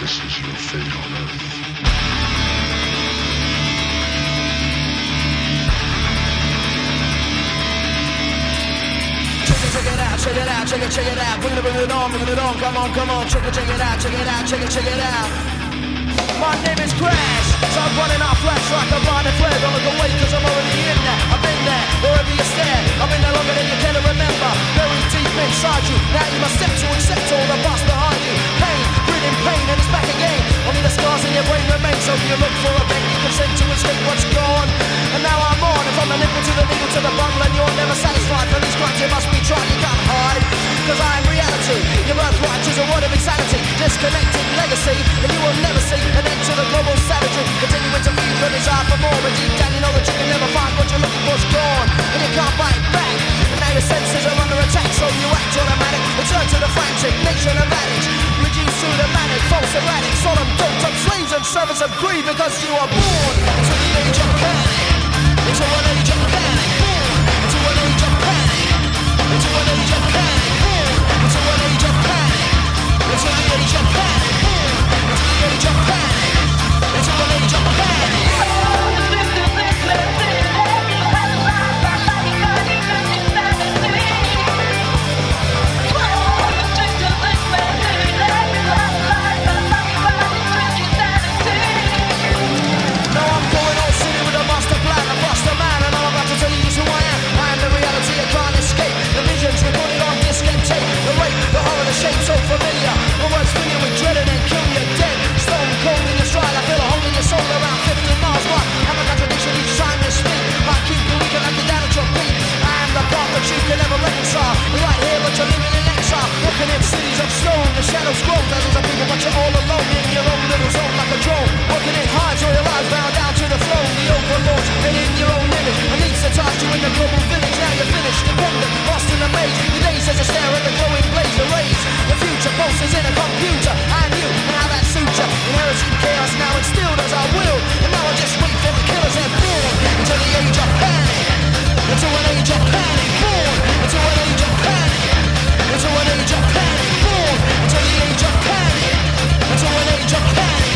This is your fate on earth. Check it, out, check it out, check it, check it out. Bring it, bring it on, bring it on. Come on, come on. Check it, check it out, check it out, check it, check it out. My name is Crash, so I'm running out flash like a blinded flare. Don't look away, cause I'm already in there. I've been there, wherever you stare. I've been there longer than you can remember. Very deep inside you. Now you must step to accept all the past behind you. Pain, gritting pain, and it's back again. Only the scars in your brain remain, so you look for a bend you can send to escape what's gone. And now I'm on, and from the nipple to the needle to the bundle, and you're never satisfied. For these crimes you must be trying, you can't hide. Cause I'm reality. Your birthright is a word of insanity. Disconnected legacy, and you will never see an end to the global savagery. Continuing to feed your desire for more, but deep down you know that you can never find what you're looking for's gone, and you can't fight back. And now your senses are under attack, so you act automatic. Return to the frantic nation of addict. Reduce to the manic, false erratic, solemn, doped up slaves and servants of greed because you are born into the age of panic. Into an age of panic. Into an age of panic. Into an age of panic. An age of panic. The age of panic. Into the of an age of panic. The shape so familiar. The you with dread and then kill you dead. Stone cold in your stride, I feel a hole in your soul around 50 miles wide. A contradiction each time you speak. You weak at your feet. I am the path that you can never reconcile. Right here, but you're living. Walking in cities of stone, the shadows grow. Thousands of people, but you're all alone in your own little zone like a drone. Working it hard, so your eyes bound down to the throne. The overlords, and in your own image. Anesthetized you in the global village. Now you're finished, dependent, lost in a maze. Your days as you stare at the glowing blaze, the rays. The future pulses in a computer. And you, now that suits you. Inheriting chaos now instilled as I will. And now I just wait for the killers and born into the age of panic. Into an age of panic, born into an age of panic. Into an age of panic, born into the age of panic. Into an age of panic,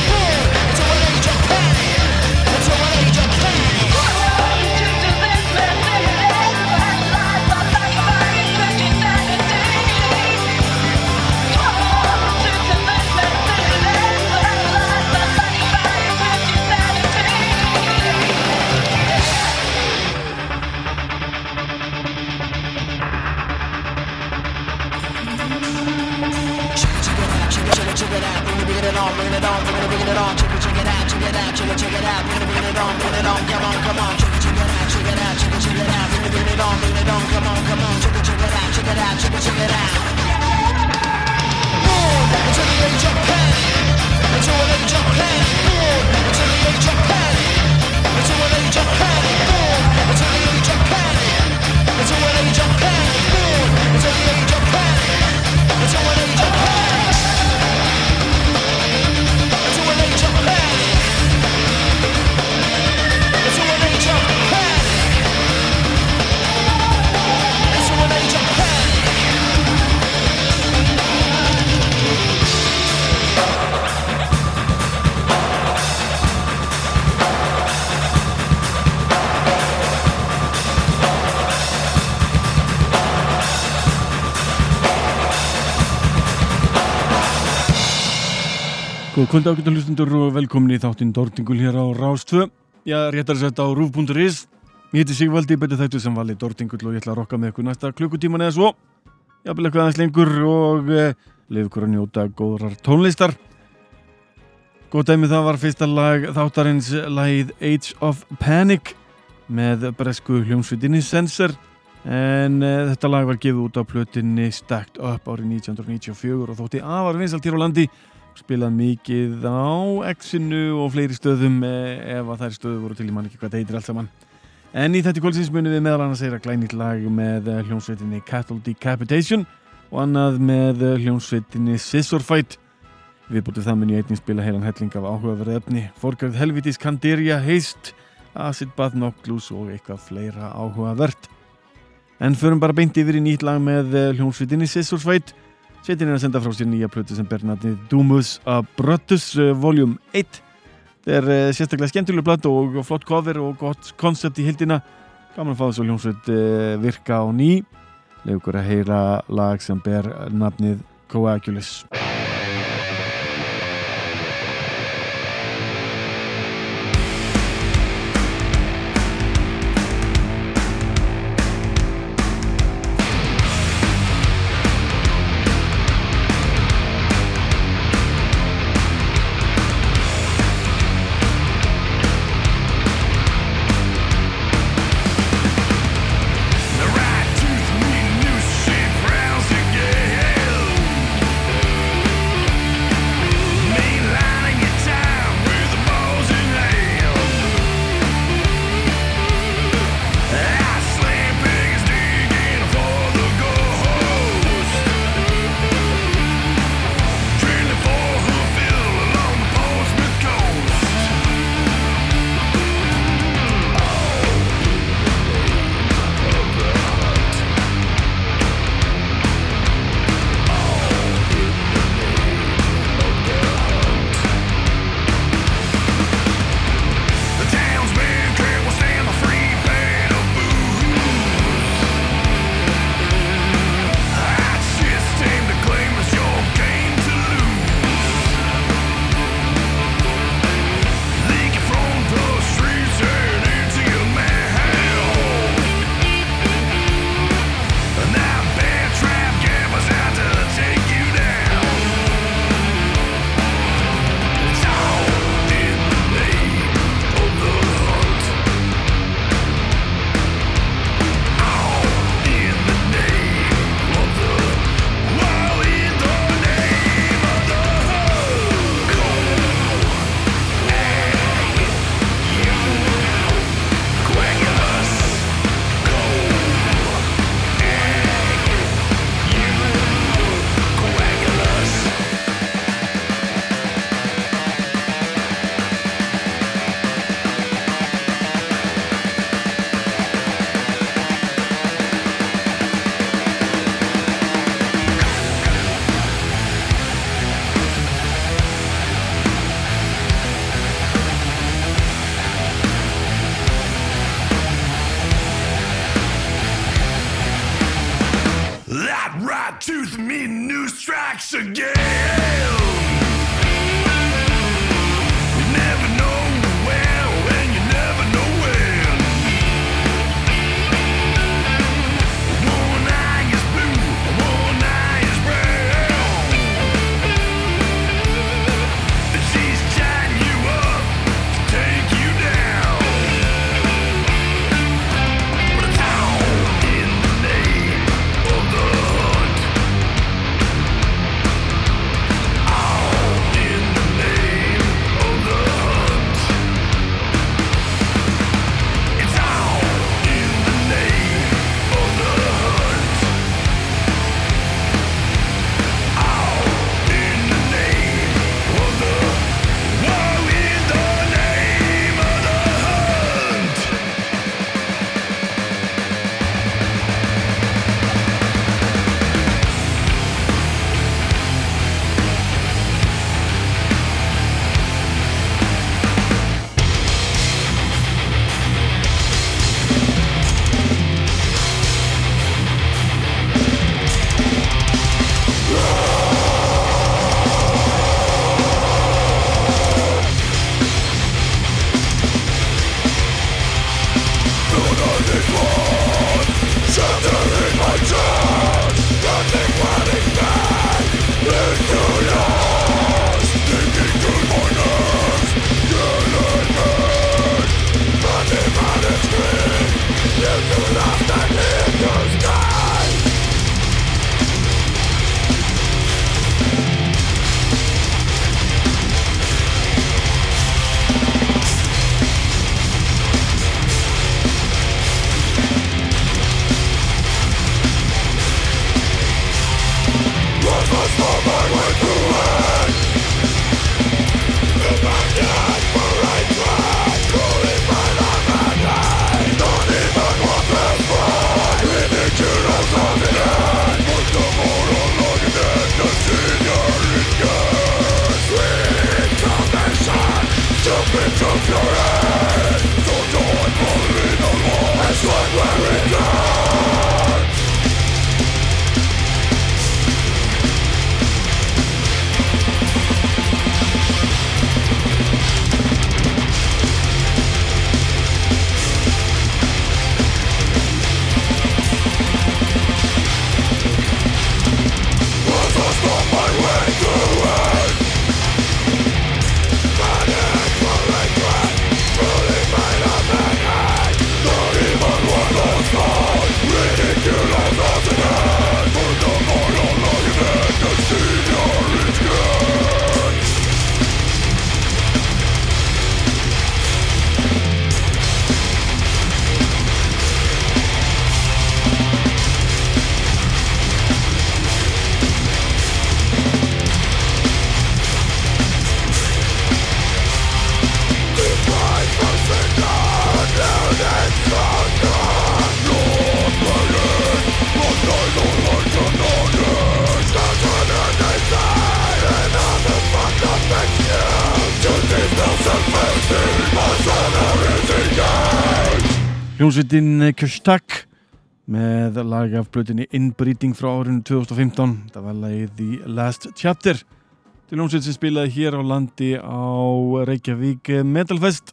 Góð kvöld ágættu hlustundur og velkomin í þáttinn Dortingul hér á Rástvö. Já, réttar sett á rúf.is. Ég heiti Sigvaldi, betið þættu sem vali Dortingul og ég ætla að rokka með ykkur næsta klukkutíman eða svo. Ég vil eitthvað aðeins lengur og eh, leif ykkur að njóta góðrar tónlistar. Góð dæmi það var fyrsta lag þáttarins lagið Age of Panic með bresku hljómsveitinni Sensor en uh, þetta lag var gefið út á plötinni Stacked Up árið 1994 og þótti afar vinsalt hér á landi spilað mikið á X-inu og fleiri stöðum eh, ef að þær stöðu voru til í mann ekki hvað það heitir allt saman. En í þetta kvöldsins munum við meðal annars að glænýtt lag með hljómsveitinni Cattle Decapitation og annað með hljómsveitinni Scissor Fight. Við bútið það mun ég einnig spila heilan helling af áhugaverð efni Forgarð Helvitis Canderia Heist Acid Bath Noctlus og eitthvað fleira áhugavert. En förum bara beint yfir í nýtt lag með eh, hljómsveitinni Scissor Fight Sveitin er að senda frá sér nýja plötu sem bernatnið Dúmus að Bröttus eh, voljum 1. Það er eh, sérstaklega skemmtileg platt og flott cover og gott koncept í hildina. Gaman að fá þessu hljómsveit eh, virka á ný. Legur að heyra lag sem ber nafnið Coagulus. Hljómsveitin Kjörstak með lag af blötinni Inbreeding frá árinu 2015 það var lagið The Last Chapter. Til hljómsveit sem spilaði hér á landi á Reykjavík Metalfest.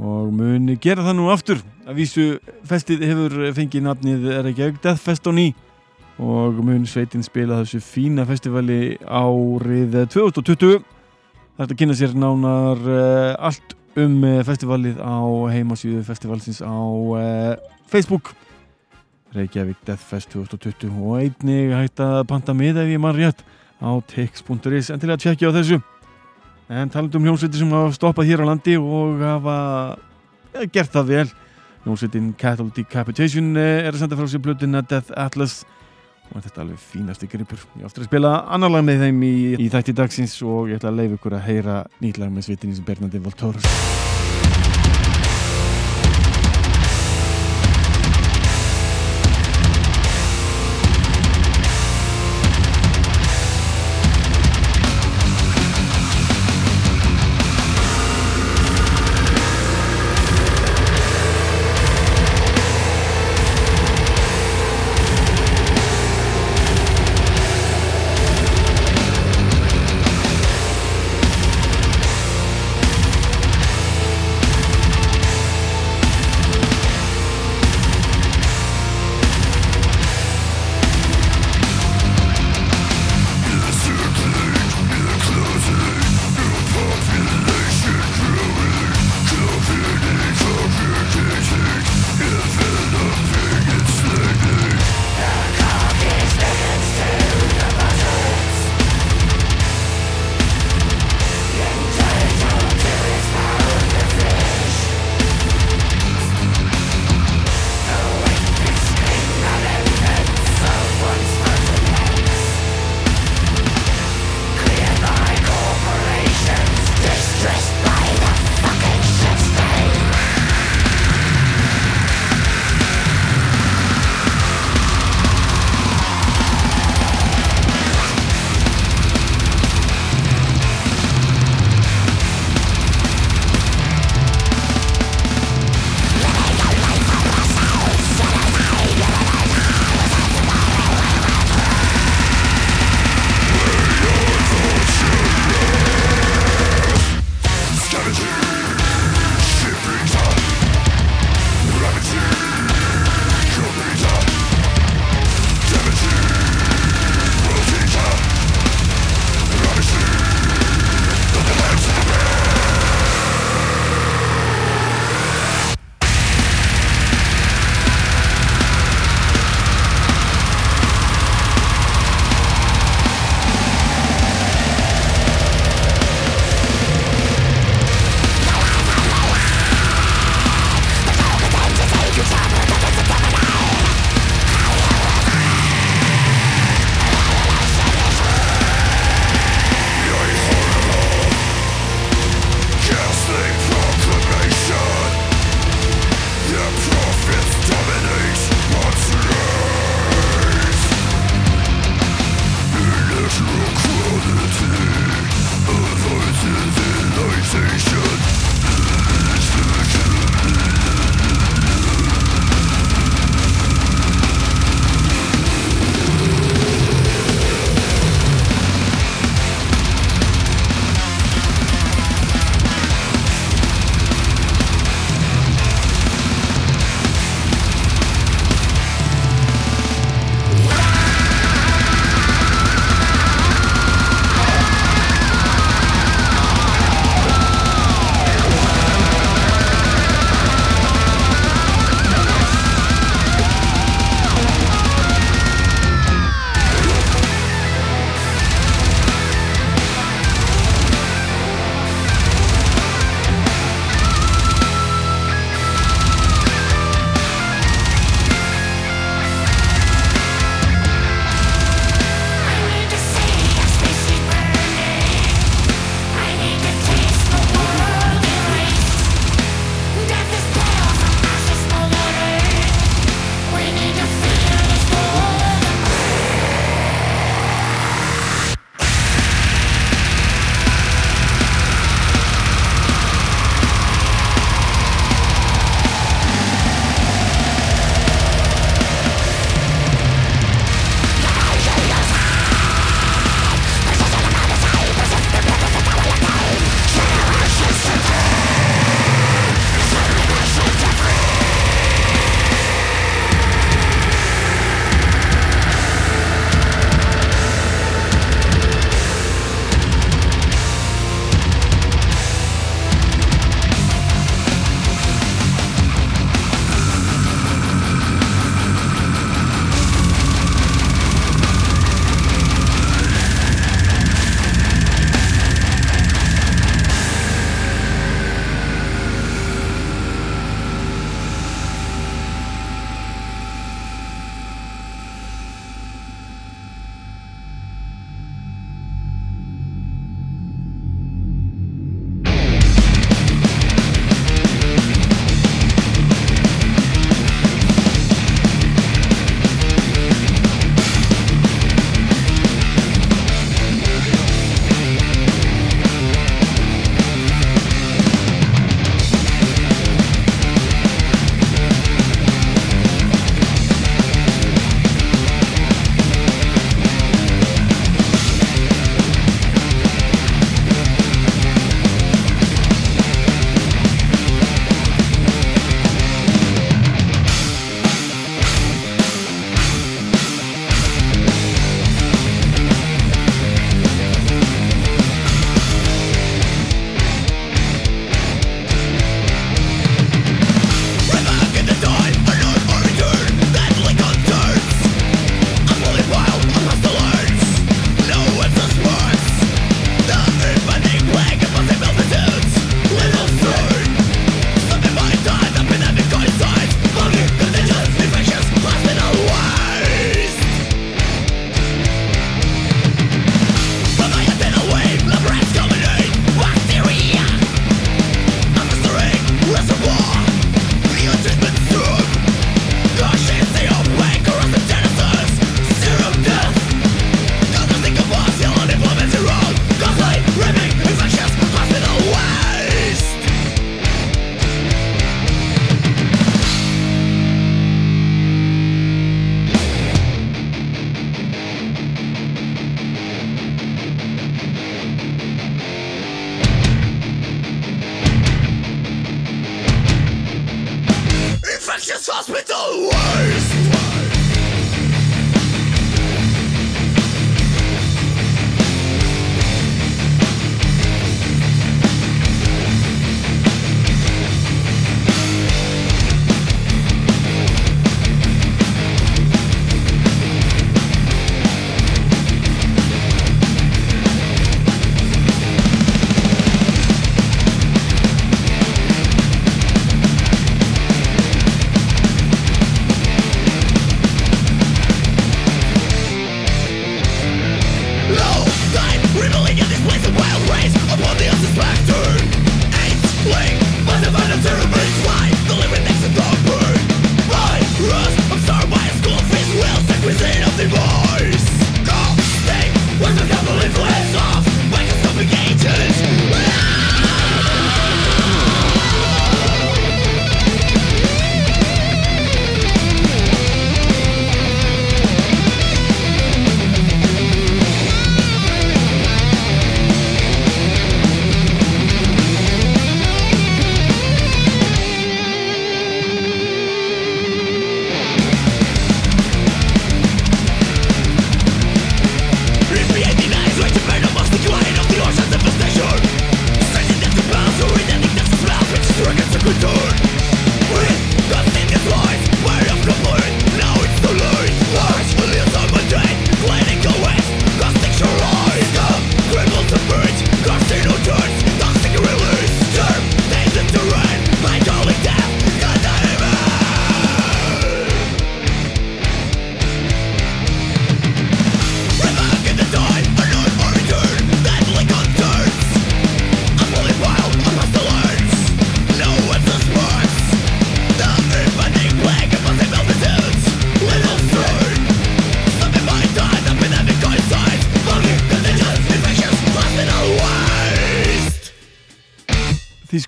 Og muni gera það nú aftur. Að vísu festið hefur fengið nafnið Reykjavík Deathfest á ný. Og mun sveitin spila þessu fína festivali árið 2020 þetta kynna sér nánar uh, allt um uh, festivalið á heimasíðu festivalsins á uh, Facebook. Reykjavík Deathfest 2020 og einnig hægt að panta með ef ég mann rétt á tix.is en til að tjekkja á þessu. En talandum um hljómsveitir sem hafa stoppað hér á landi og hafa ja, gert það vel. Hljómsveitin Cattle Decapitation er að senda frá sér blöðina Death Atlas og þetta er alveg fínasti gripur. Ég á eftir að spila annar lag með þeim í, í þætti dagsins og ég ætla að leiða ykkur að heyra nýtlag með svitinni sem Bernardi Voltórus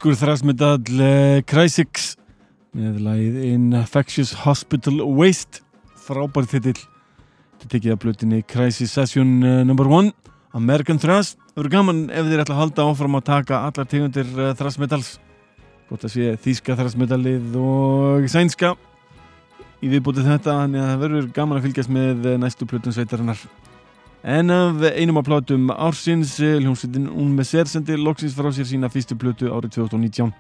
þýskur þrasmetall uh, Crysis með lagið Infectious Hospital Waste. Frábær titill. Þetta tekið að blötinni Crisis Session uh, number 1 American Thrash. Það verður gaman ef þeir ætla að halda áfram að taka allar tegundir uh, þrasmetalls gott að sé þýska þrasmetallið og sænska í viðbútið þetta þannig að það verður gaman að fylgjast með næstu plötun sveitarinnar En af einum af plátum ársins, eh, hljómsveitin Un Messer sendi loksins frá sér sína fyrstu plötu árið 2019.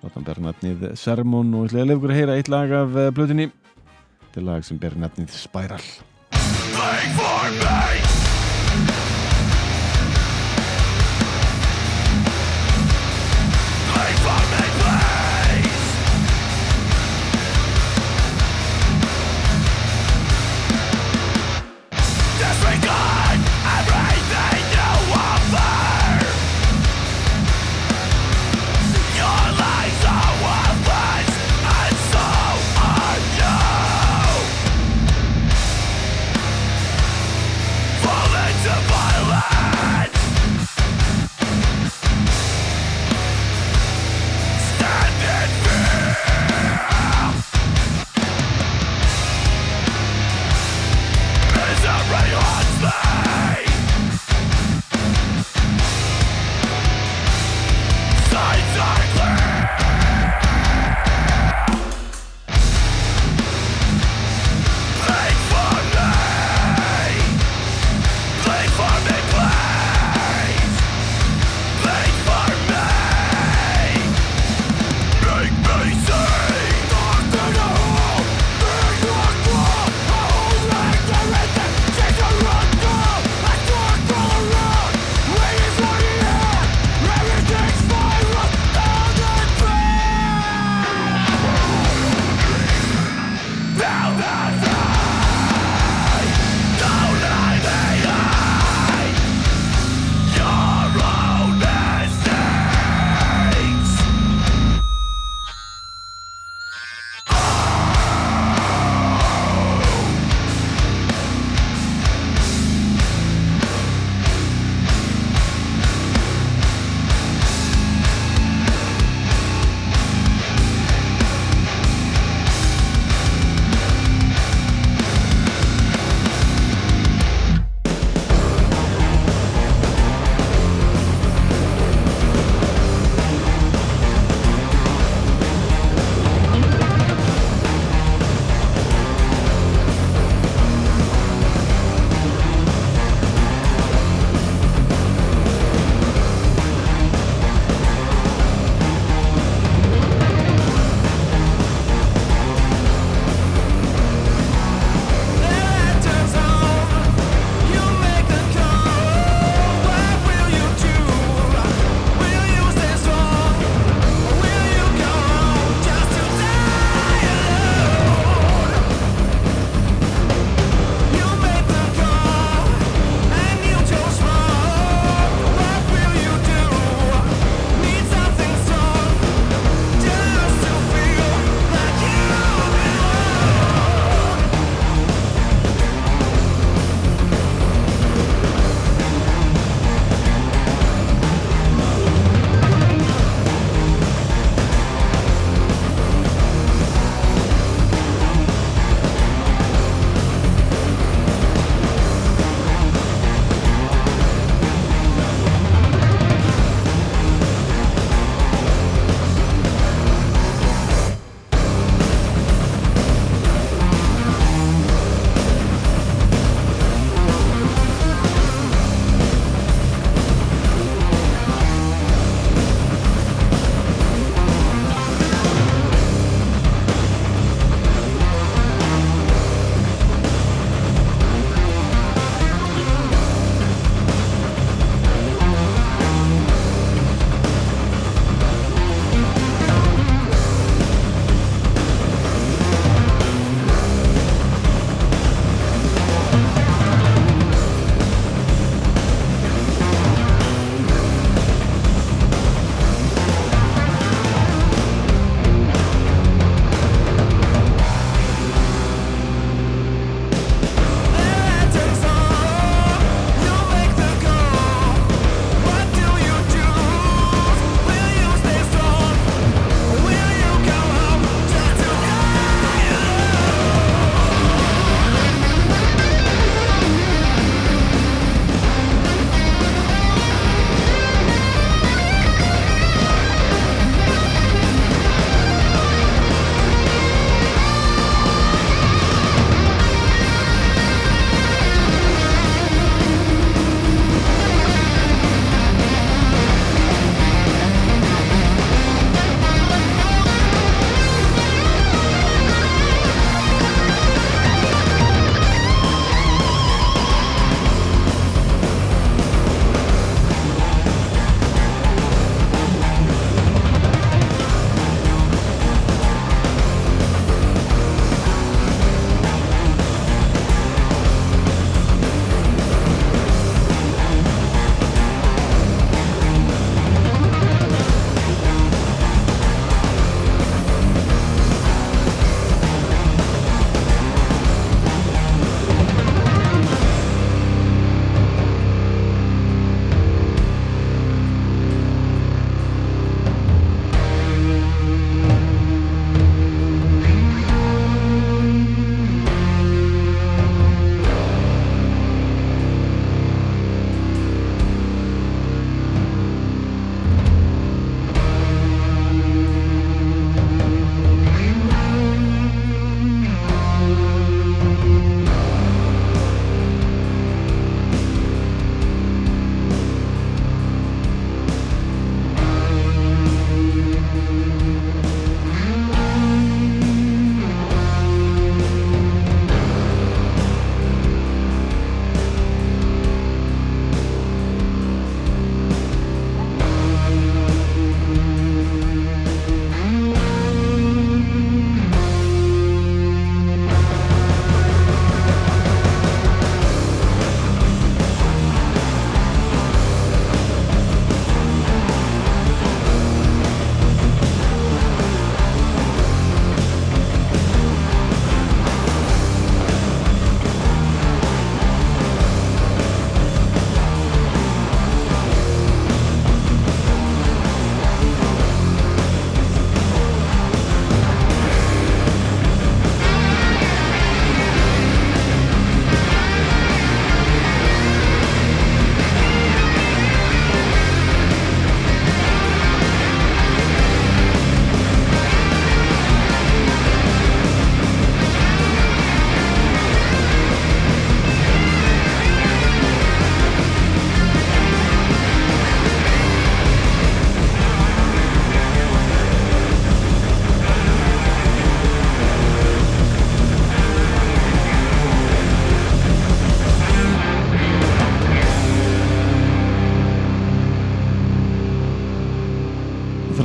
Þáttan ber nafnið Sermon og ég ætla að lefa ykkur að heyra eitt lag af eh, plötunni. Þetta er lag sem ber nafnið Spiral. Beg for me.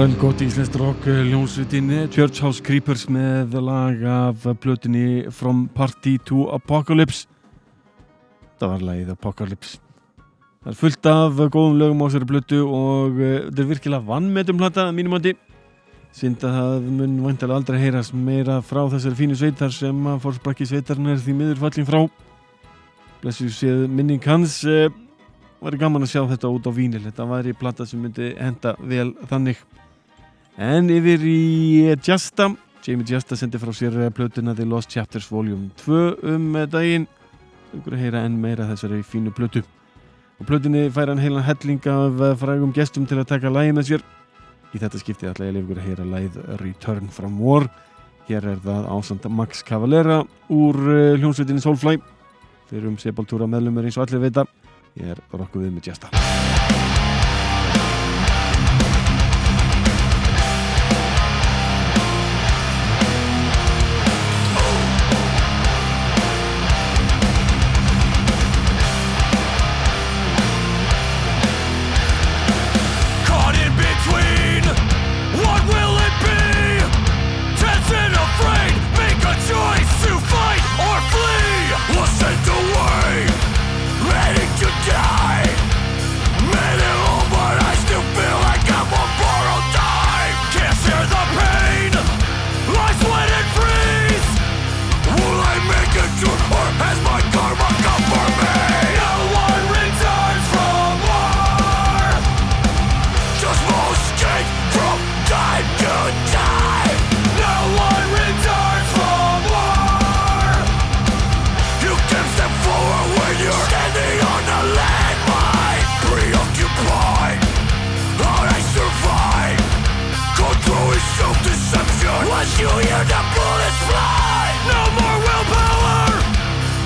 Sæl gott íslenskt rock eh, hljómsveitin Church House Creepers með lag af plötunni From Party to Apocalypse. Það var lagið Apocalypse. Það er fullt af góðum lögum á þessari plötu og uh, þetta er virkilega vannmetum plata að mínum átti synd að það mun vantilega aldrei heyrast meira frá þessari fínu sveitar sem að fórsprakki sveitarinn er því miður fallin frá. Blessu séð minning hans uh, væri gaman að sjá þetta út á vínil. Þetta væri plata sem myndi henda vel þannig en yfir í Jasta. Jamie Jasta sendi frá sér plötuna The Lost Chapters Volume 2 um daginn. Ykkur að heyra enn meira þessari fínu plötu. Og plötunni fær hann heilan helling af frægum gestum til að taka lægi með sér. Í þetta skipti ætla ég ykkur að heyra lægið Return from War. Hér er það ásand Max Cavalera úr eh, hljómsveitinni Soulfly. Fyrir um Sepultura meðlumur eins og allir veita ég er rokkuð við með Jasta hear the bullets fly, no more willpower.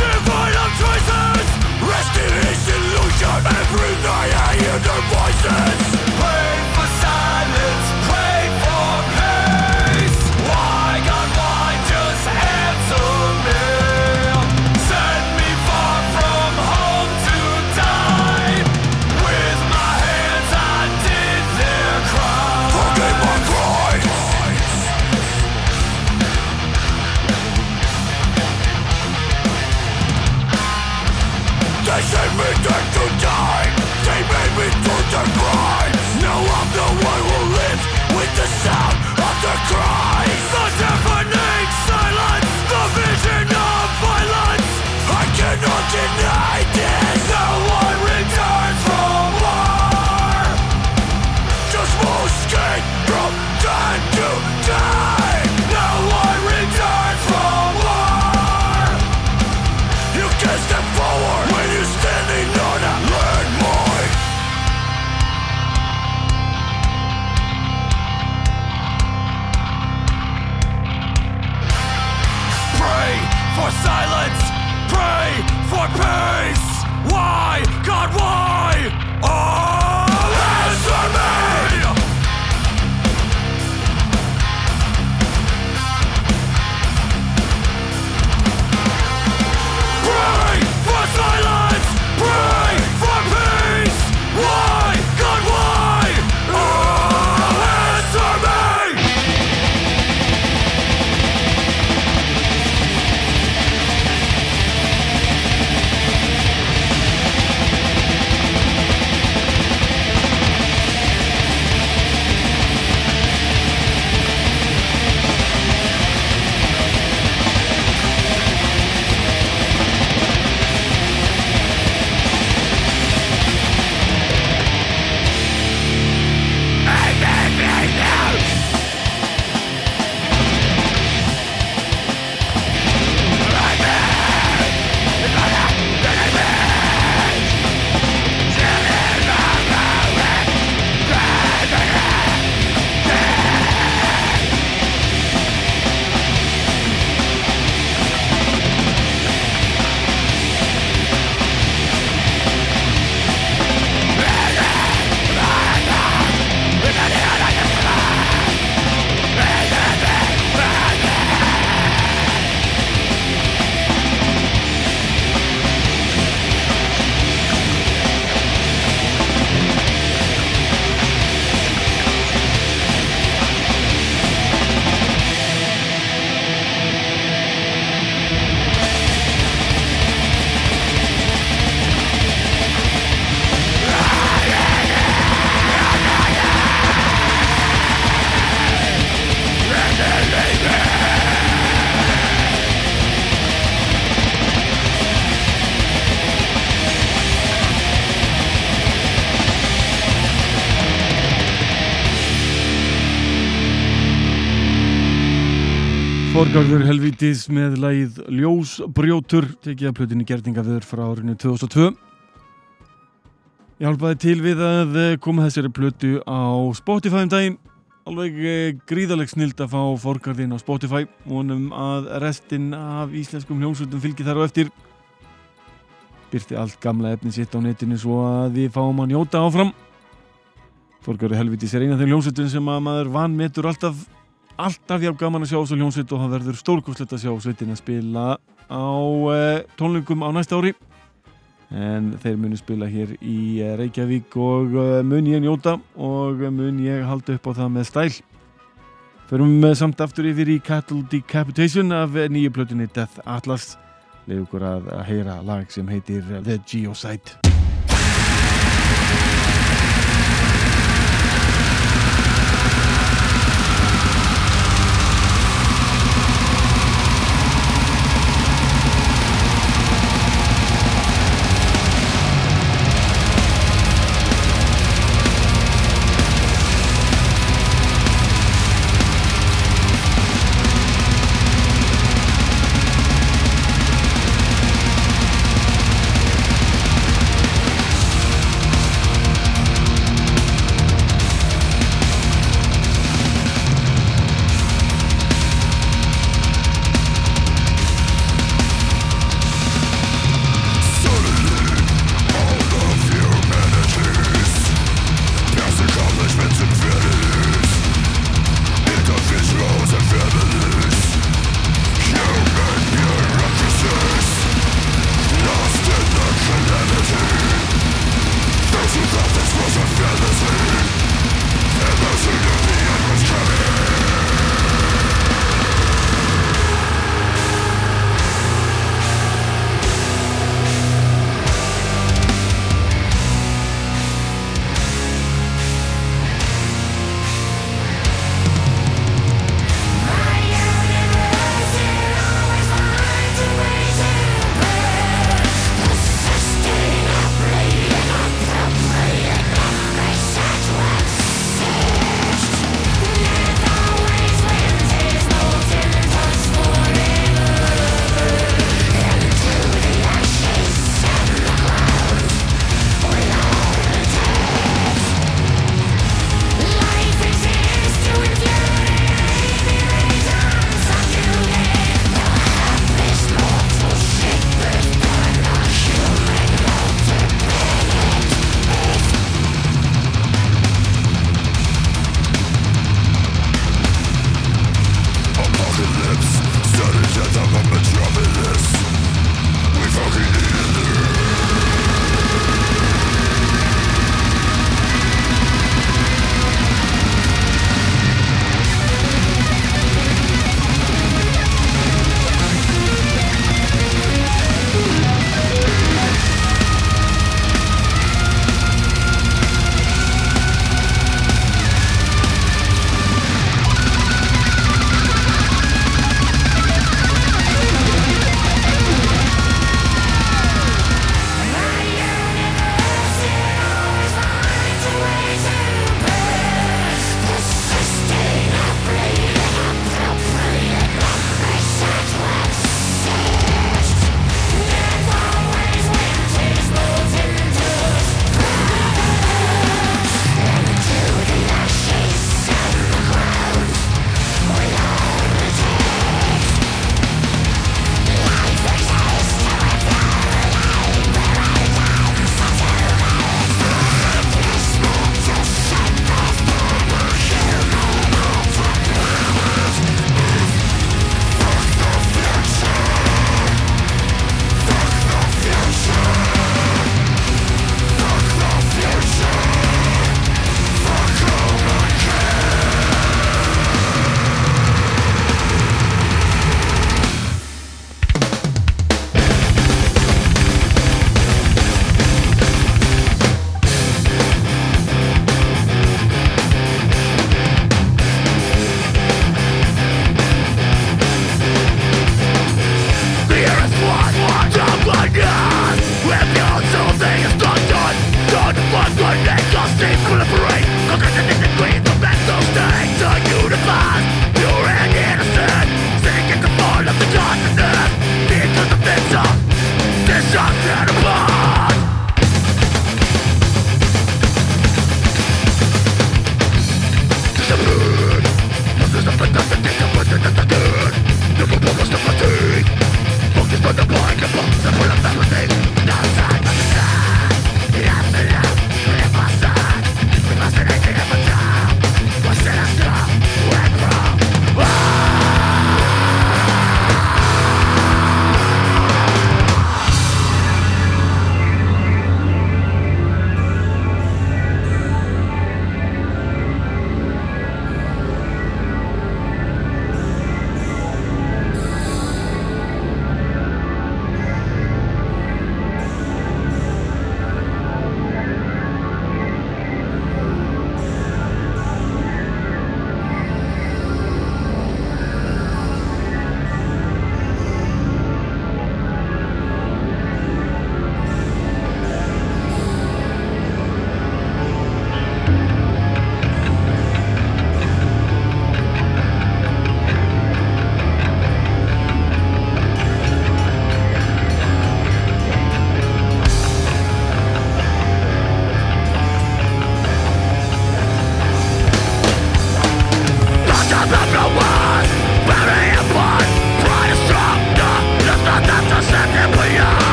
Divide of choices. Resting is illusion. Every night I hear their voices. Of Forgarður helvítis með lagið Ljósbrjótur tekið að plötinni gerðingaviður frá árinu 2002 Ég hjálpaði til við að eh, koma þessari plötu á Spotify um daginn. Alveg eh, gríðaleg snild að fá Forgarðin á Spotify. Vonum að restin af íslenskum hljómsveitum fylgir þar á eftir. Byrti allt gamla efni sitt á netinu svo að við fáum að njóta áfram. Forgarður helvítis er eina af þeim hljómsveitum sem að maður vanmetur alltaf alltaf jafn gaman að sjá þessu hljómsveit og það verður stórkoslegt að sjá sveitin að spila á uh, tónlingum á næsta ári. En þeir munu spila hér í uh, Reykjavík og uh, mun ég njóta og mun ég halda upp á það með stæl. Förum samt aftur yfir í Cattle Decapitation af nýju plötunni Death Atlas. Leið okkur að, heyra lag sem heitir The Geosite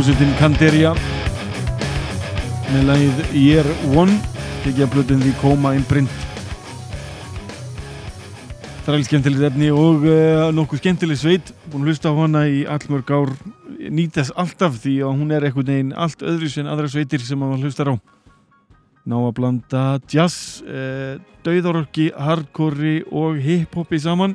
Hljómsveitin Canderia. Með lagið Year One tekið að blöðin því Koma Það er alveg skemmtilegt efni og uh, nokkuð skemmtileg sveit. Búin að hlusta á hana í allmörg ár. Nýtast alltaf því að hún er einhvern veginn allt öðru sem aðra sveitir sem maður hlustar á. Ná að blanda jazz, uh, dauðarorki, hardcore og hip-hopi saman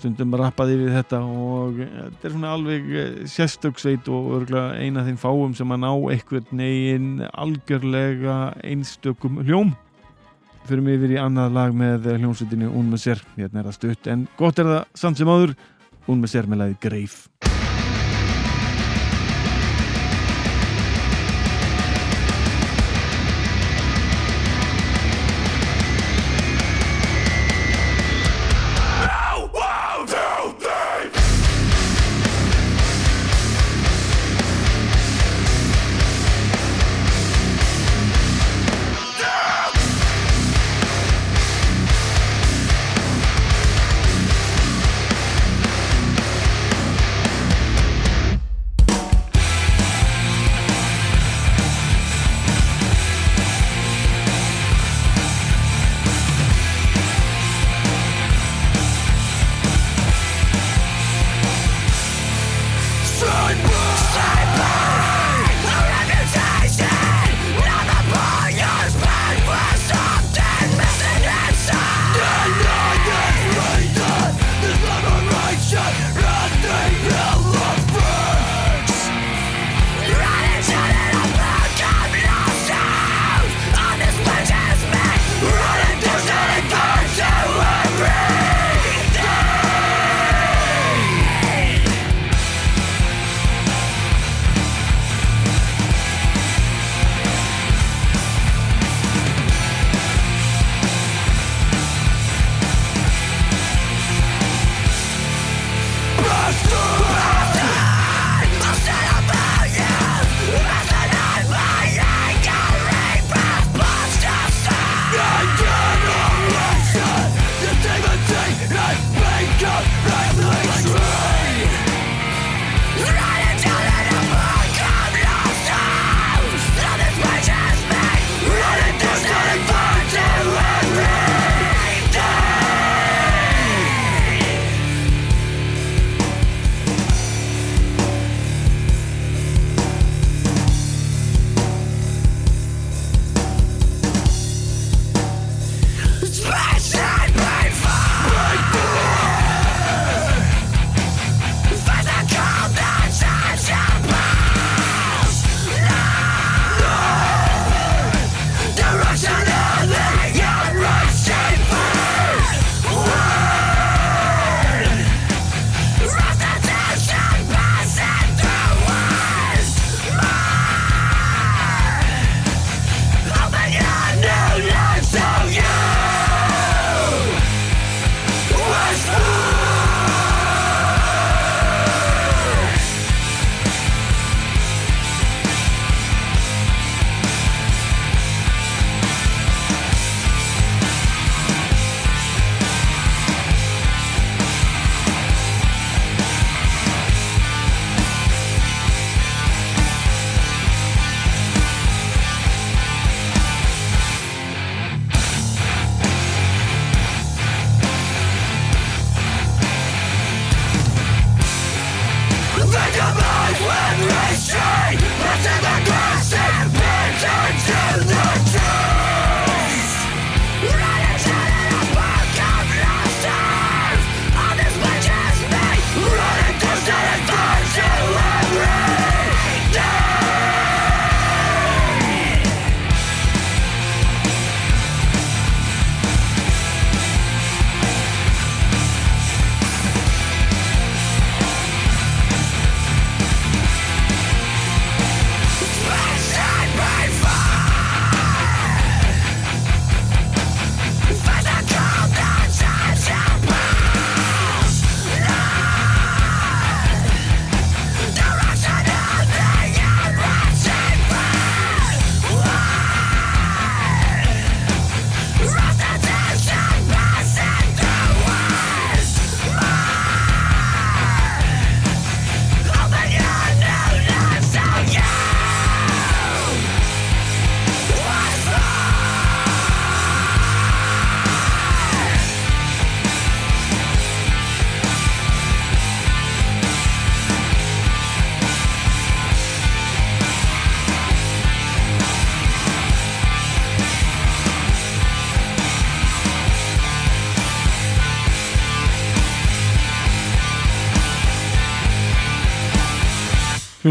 stundum rappaði við þetta og eh, þetta er svona alveg eh, sérstöksveit og örgulega eina þeim fáum sem að ná einhvern veginn algjörlega einstökum hljóm fyrir mig yfir í annað lag með hljómsveitinu Un með sér, hérna er það stutt en gott er það samt sem áður. Un með lagið Greif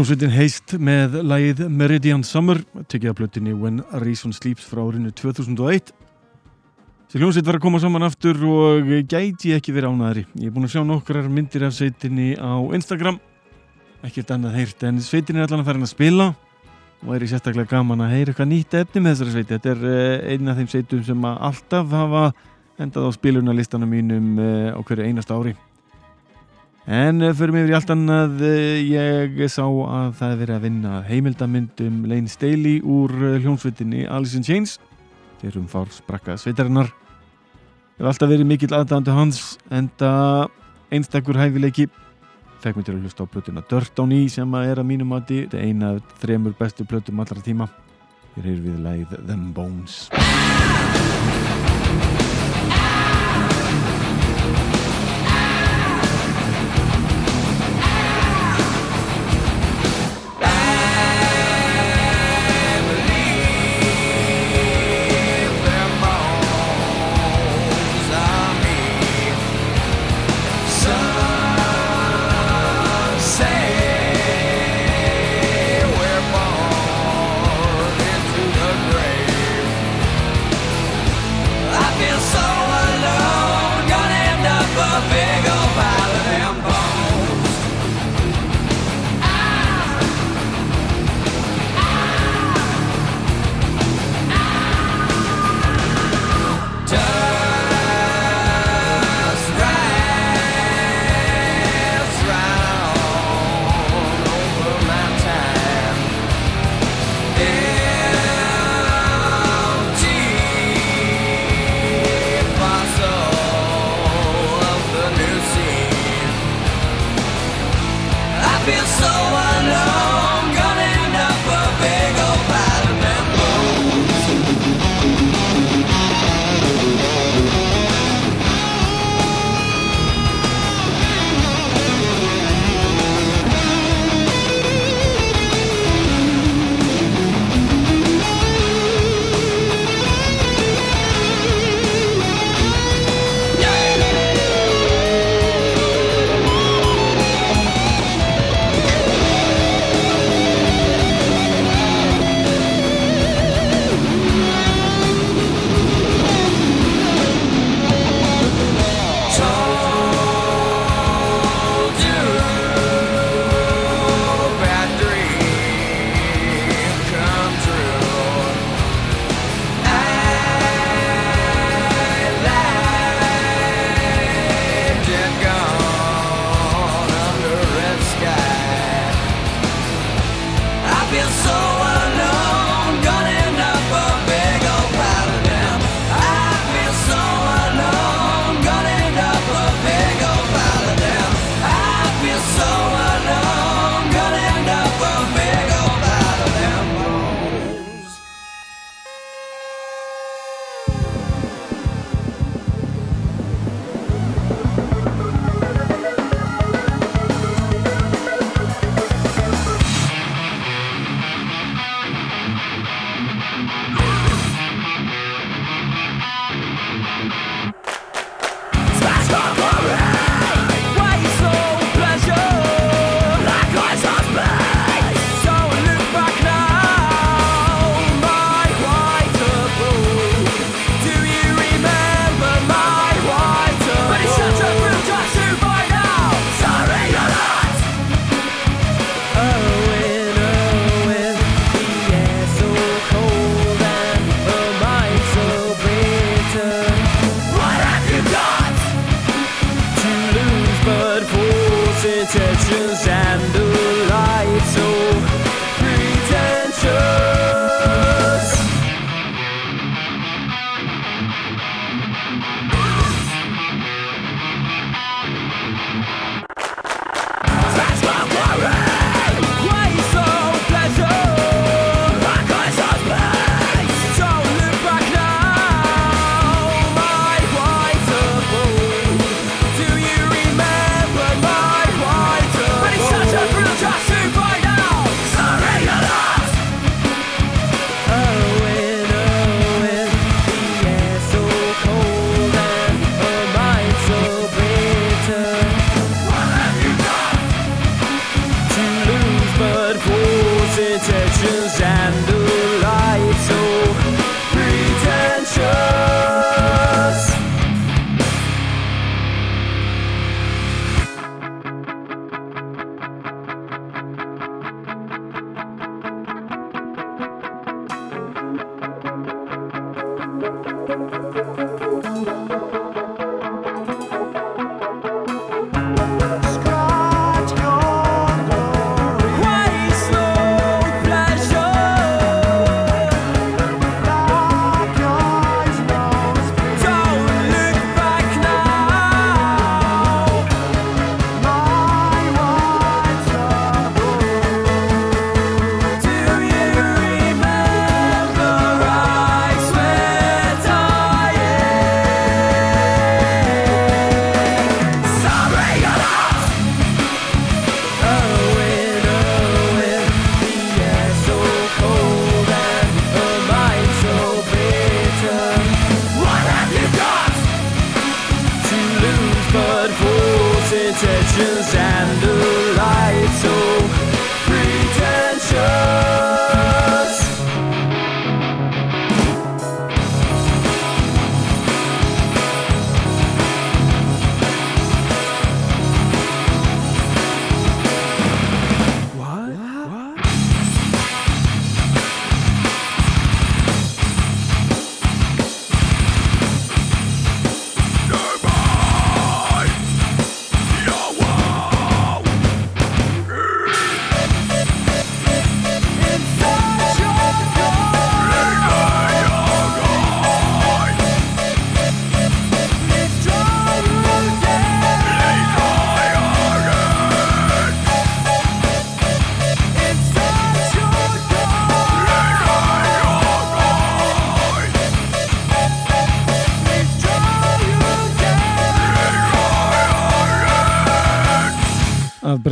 Hljómsveitin heist með lagið Meridian Summer, tekið af blöttinni When Reason Sleeps frá árinu 2001. Þessi hljómsveit var að koma saman aftur og gæti ekki verið ánæðri. Ég er búin að sjá nokkrar myndir af sveitinni á Instagram, ekkert annað heyrt, en sveitin er allan að fara að spila og er í sérstaklega gaman að heyra eitthvað nýtt efni með þessari sveiti. Þetta er eh, eina af þeim sveitum sem alltaf hafa endað á spilunarlistanum mínum eh, á hverju einasta ári. En fyrir mig í allt annað eh, ég sá að það er verið að vinna heimildamyndum Lane Staley úr eh, hljómsveitinni Alice in Chains. Þeir um fár sprakka sveitarinnar. Hef alltaf verið mikill aðdæðandi hans enda einstakur hæfileiki. Fekk mér til að hlusta á plötuna Dirt on E sem að er að mínum mati þetta er eina af þremur bestu plötum allra tíma. Hér er við lagið Them Bones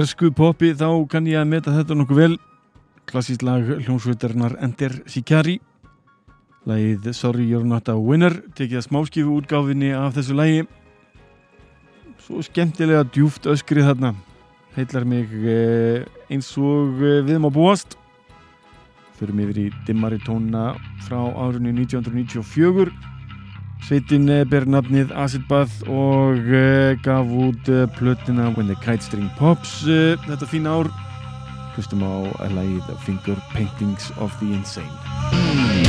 bresku poppi þá kann ég að meta þetta nokkuð vel. Klassískt lag hljómsveitarinnar Ender Sikari lagið Sorry You're Not a Winner tekið að smáskifu útgáfinni af þessu lagi. Svo skemmtilega djúft öskrið þarna. Heillar mig eh, eins og eh, við má búast. Förum yfir í dimmari tóna frá árunni 1994 Sveitin eh, ber nafnið Acid Bath og uh, gaf út uh, plötina When the Kite String Pops þetta fína ár. Hlustum á að lagið Finger Paintings of the Insane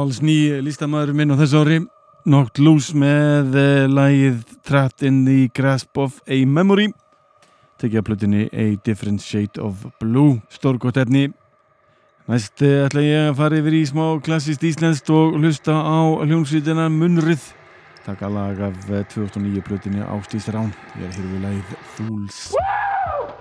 alls ný lístamæður minn á þessu ári. Knocked Loose með eh, lægið Trapped in the Grasp of a Memory. Tekið að plötinni A Different Shade of Blue. Stórgótt efni. Næst eh, ætla ég að fara yfir í smá klassist íslenskt og hlusta á hljómsvítina Munrið. Taka lag af eh, 2009 plötinni Ástís Rán. Ég er hér við lægið Fools. Woo!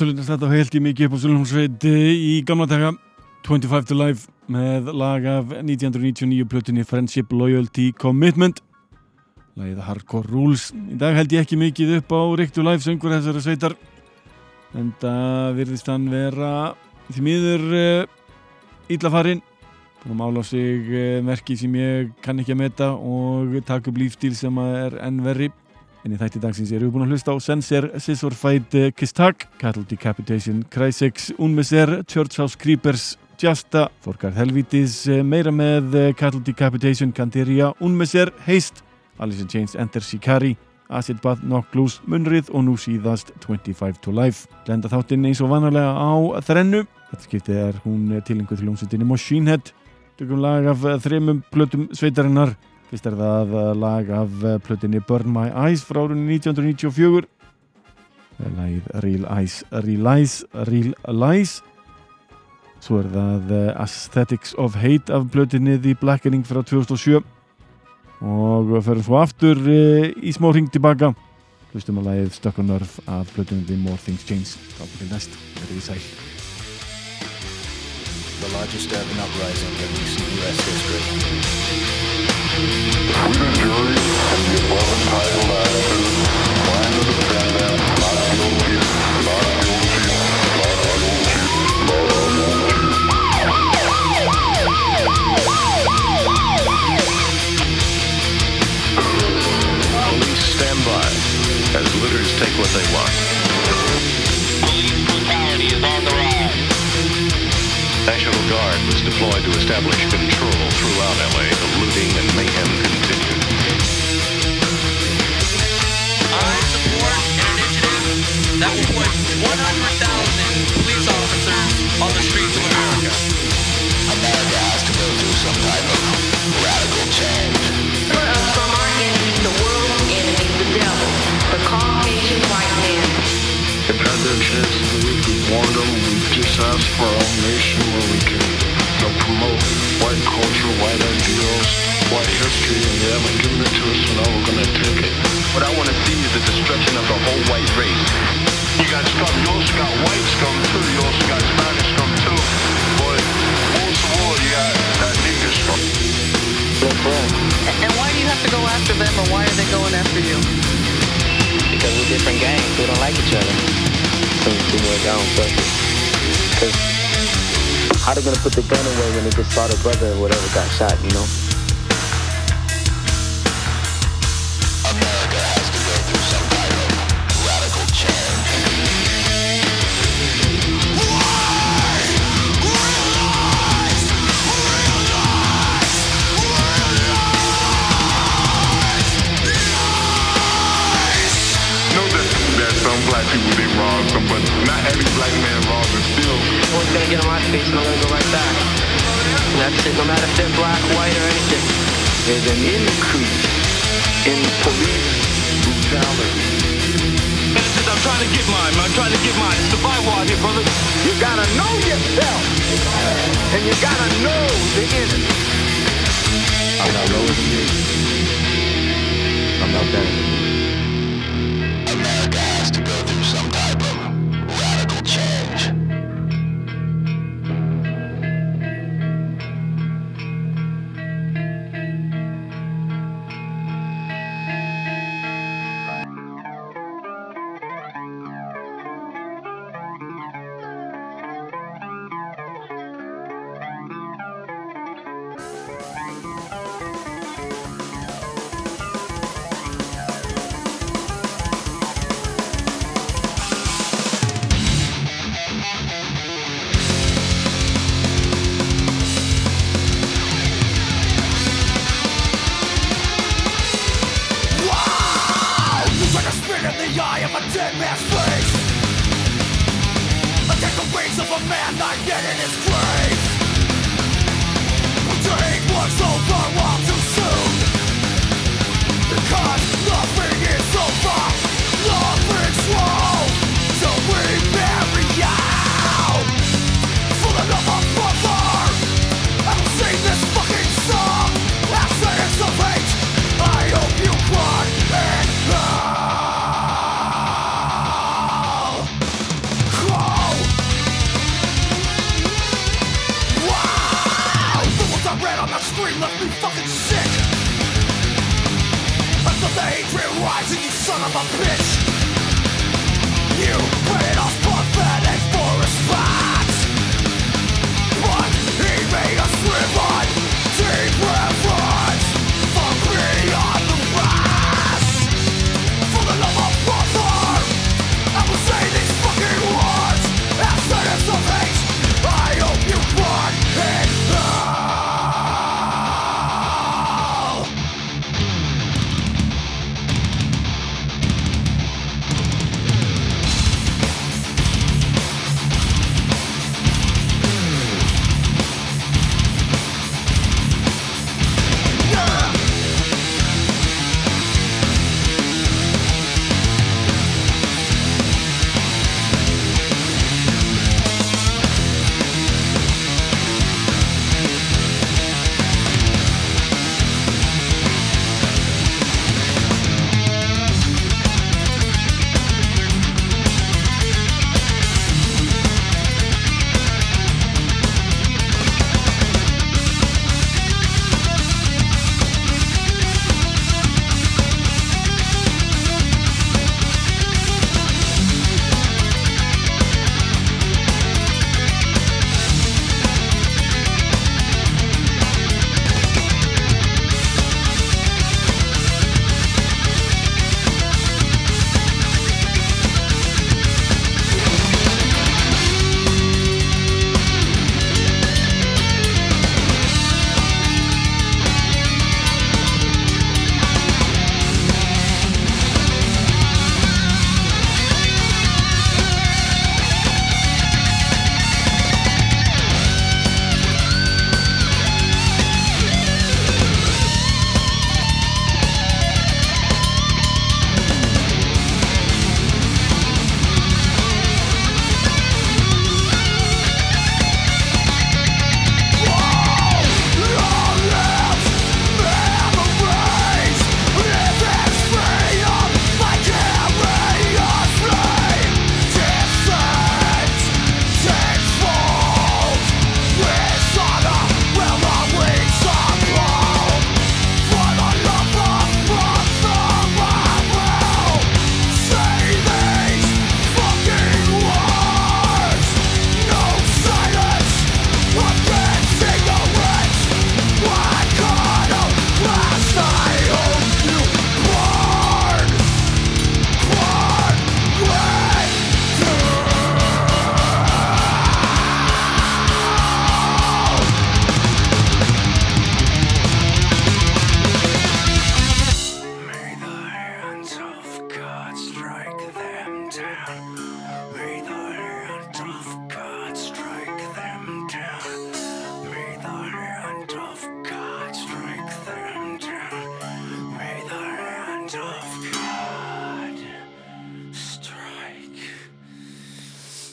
Ótrúlega þetta held ég mikið upp á Sölumsveit í gamla daga. 25 to Life með lag af 1999 plötunni Friendship, Loyalty, Commitment. Lagið Hardcore Rules. Í dag held ég ekki mikið upp á Rick to Life söngur þessari sveitar. En það virðist hann vera því miður íllafarinn búin að mála á sig uh, merki sem ég kann ekki að meta og taka upp lífstíl sem er enn verri En í þætti dagsins erum við búin að hlusta á Senser, Scissor Fight, uh, Kistak, Cattle Decapitation, Crysex, Unmeser, Church House Creepers, Justa, Forgar Helvítis, uh, meira með uh, Cattle Decapitation, Canteria, Unmeser, Haste, Alice in Chains, Enter Shikari, Acid Bath, Knock Loose, Munrið og nú síðast 25 to Life. Lenda þáttinn eins og vanarlega á þrennu. Þetta skiptið er hún tilengu til hljómsveitinni Machine Head. Tökum lag af þremum plötum sveitarinnar. Fyrst er það uh, lag af uh, plötinni Burn My Eyes frá árunni 1994. Lagið Real Eyes, Real Eyes, Real Lies. Svo er það Aesthetics of Hate af plötinni The Blackening frá 2007. Og við förum svo aftur í smá ring tilbaka. Hlustum að lagið Stuck on Earth af plötinni The More Things Change. Þá til næst, verður við sæl. The largest urban uprising in recent U.S. history. Take what they want. National Guard was deployed to establish control throughout LA. The looting and mayhem continued. I support an initiative that will put 100,000 police officers on the streets of America. America has to go through some type of radical change. From our enemy, the world's enemy, the devil, the Caucasian white man. If had their chance to leave, we warned them, we just asked for our nation where we can you know, promote white culture, white ideals, white history, and they haven't given it to us, so now we're gonna take it. What I want to see is the destruction of the whole white race. You got scum, you also got white scum too, you also got Spanish scum too, but most of all, you got that nigga scum. And why do you have to go after them or why are they going after you? because we're different gangs. We don't like each other. Some two more down, fuck it. Cause how they gonna put the gun away when they just saw their brother or whatever got shot, you know? They rob but not every black man robs and steals. One's gonna get on my face and I'm gonna go right back. And that's it, no matter if they're black, white, or anything. There's an increase in police brutality. I'm trying to get mine, man. I'm trying to get mine. It's survival out here, brother. You gotta know yourself, and you gotta know the enemy. I'm not lower than you. I'm not better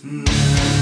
now.